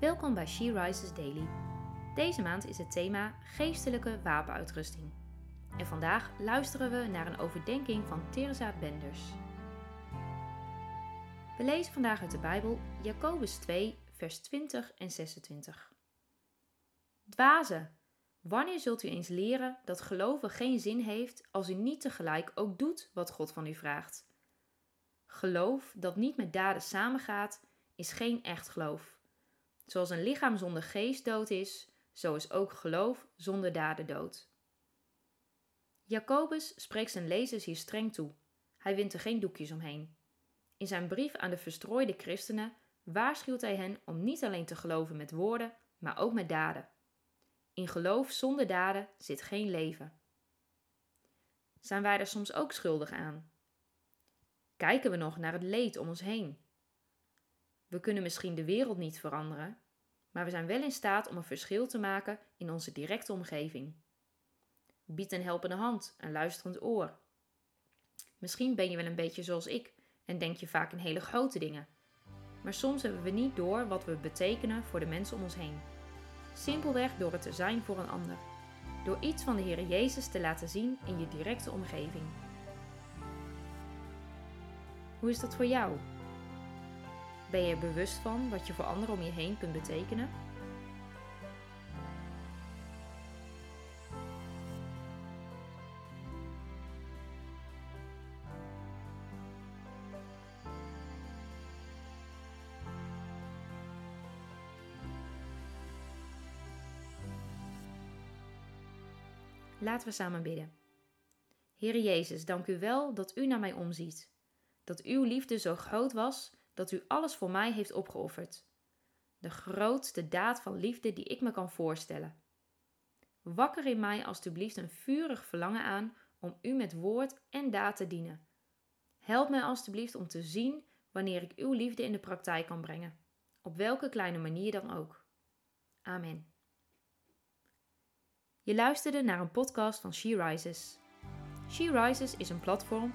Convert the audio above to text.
Welkom bij She Rises Daily. Deze maand is het thema geestelijke wapenuitrusting. En vandaag luisteren we naar een overdenking van Teresa Benders. We lezen vandaag uit de Bijbel Jacobus 2, vers 20 en 26. Dwazen, wanneer zult u eens leren dat geloven geen zin heeft als u niet tegelijk ook doet wat God van u vraagt? Geloof dat niet met daden samengaat, is geen echt geloof. Zoals een lichaam zonder geest dood is, zo is ook geloof zonder daden dood. Jacobus spreekt zijn lezers hier streng toe. Hij wint er geen doekjes omheen. In zijn brief aan de verstrooide christenen waarschuwt hij hen om niet alleen te geloven met woorden, maar ook met daden. In geloof zonder daden zit geen leven. Zijn wij er soms ook schuldig aan? Kijken we nog naar het leed om ons heen? We kunnen misschien de wereld niet veranderen, maar we zijn wel in staat om een verschil te maken in onze directe omgeving. Bied een helpende hand, een luisterend oor. Misschien ben je wel een beetje zoals ik en denk je vaak in hele grote dingen. Maar soms hebben we niet door wat we betekenen voor de mensen om ons heen. Simpelweg door het te zijn voor een ander. Door iets van de Heer Jezus te laten zien in je directe omgeving. Hoe is dat voor jou? Ben je bewust van wat je voor anderen om je heen kunt betekenen? Laten we samen bidden. Heer Jezus, dank u wel dat u naar mij omziet. Dat uw liefde zo groot was dat u alles voor mij heeft opgeofferd. De grootste daad van liefde die ik me kan voorstellen. Wakker in mij alstublieft een vurig verlangen aan om u met woord en daad te dienen. Help mij alstublieft om te zien wanneer ik uw liefde in de praktijk kan brengen, op welke kleine manier dan ook. Amen. Je luisterde naar een podcast van She Rises. She Rises is een platform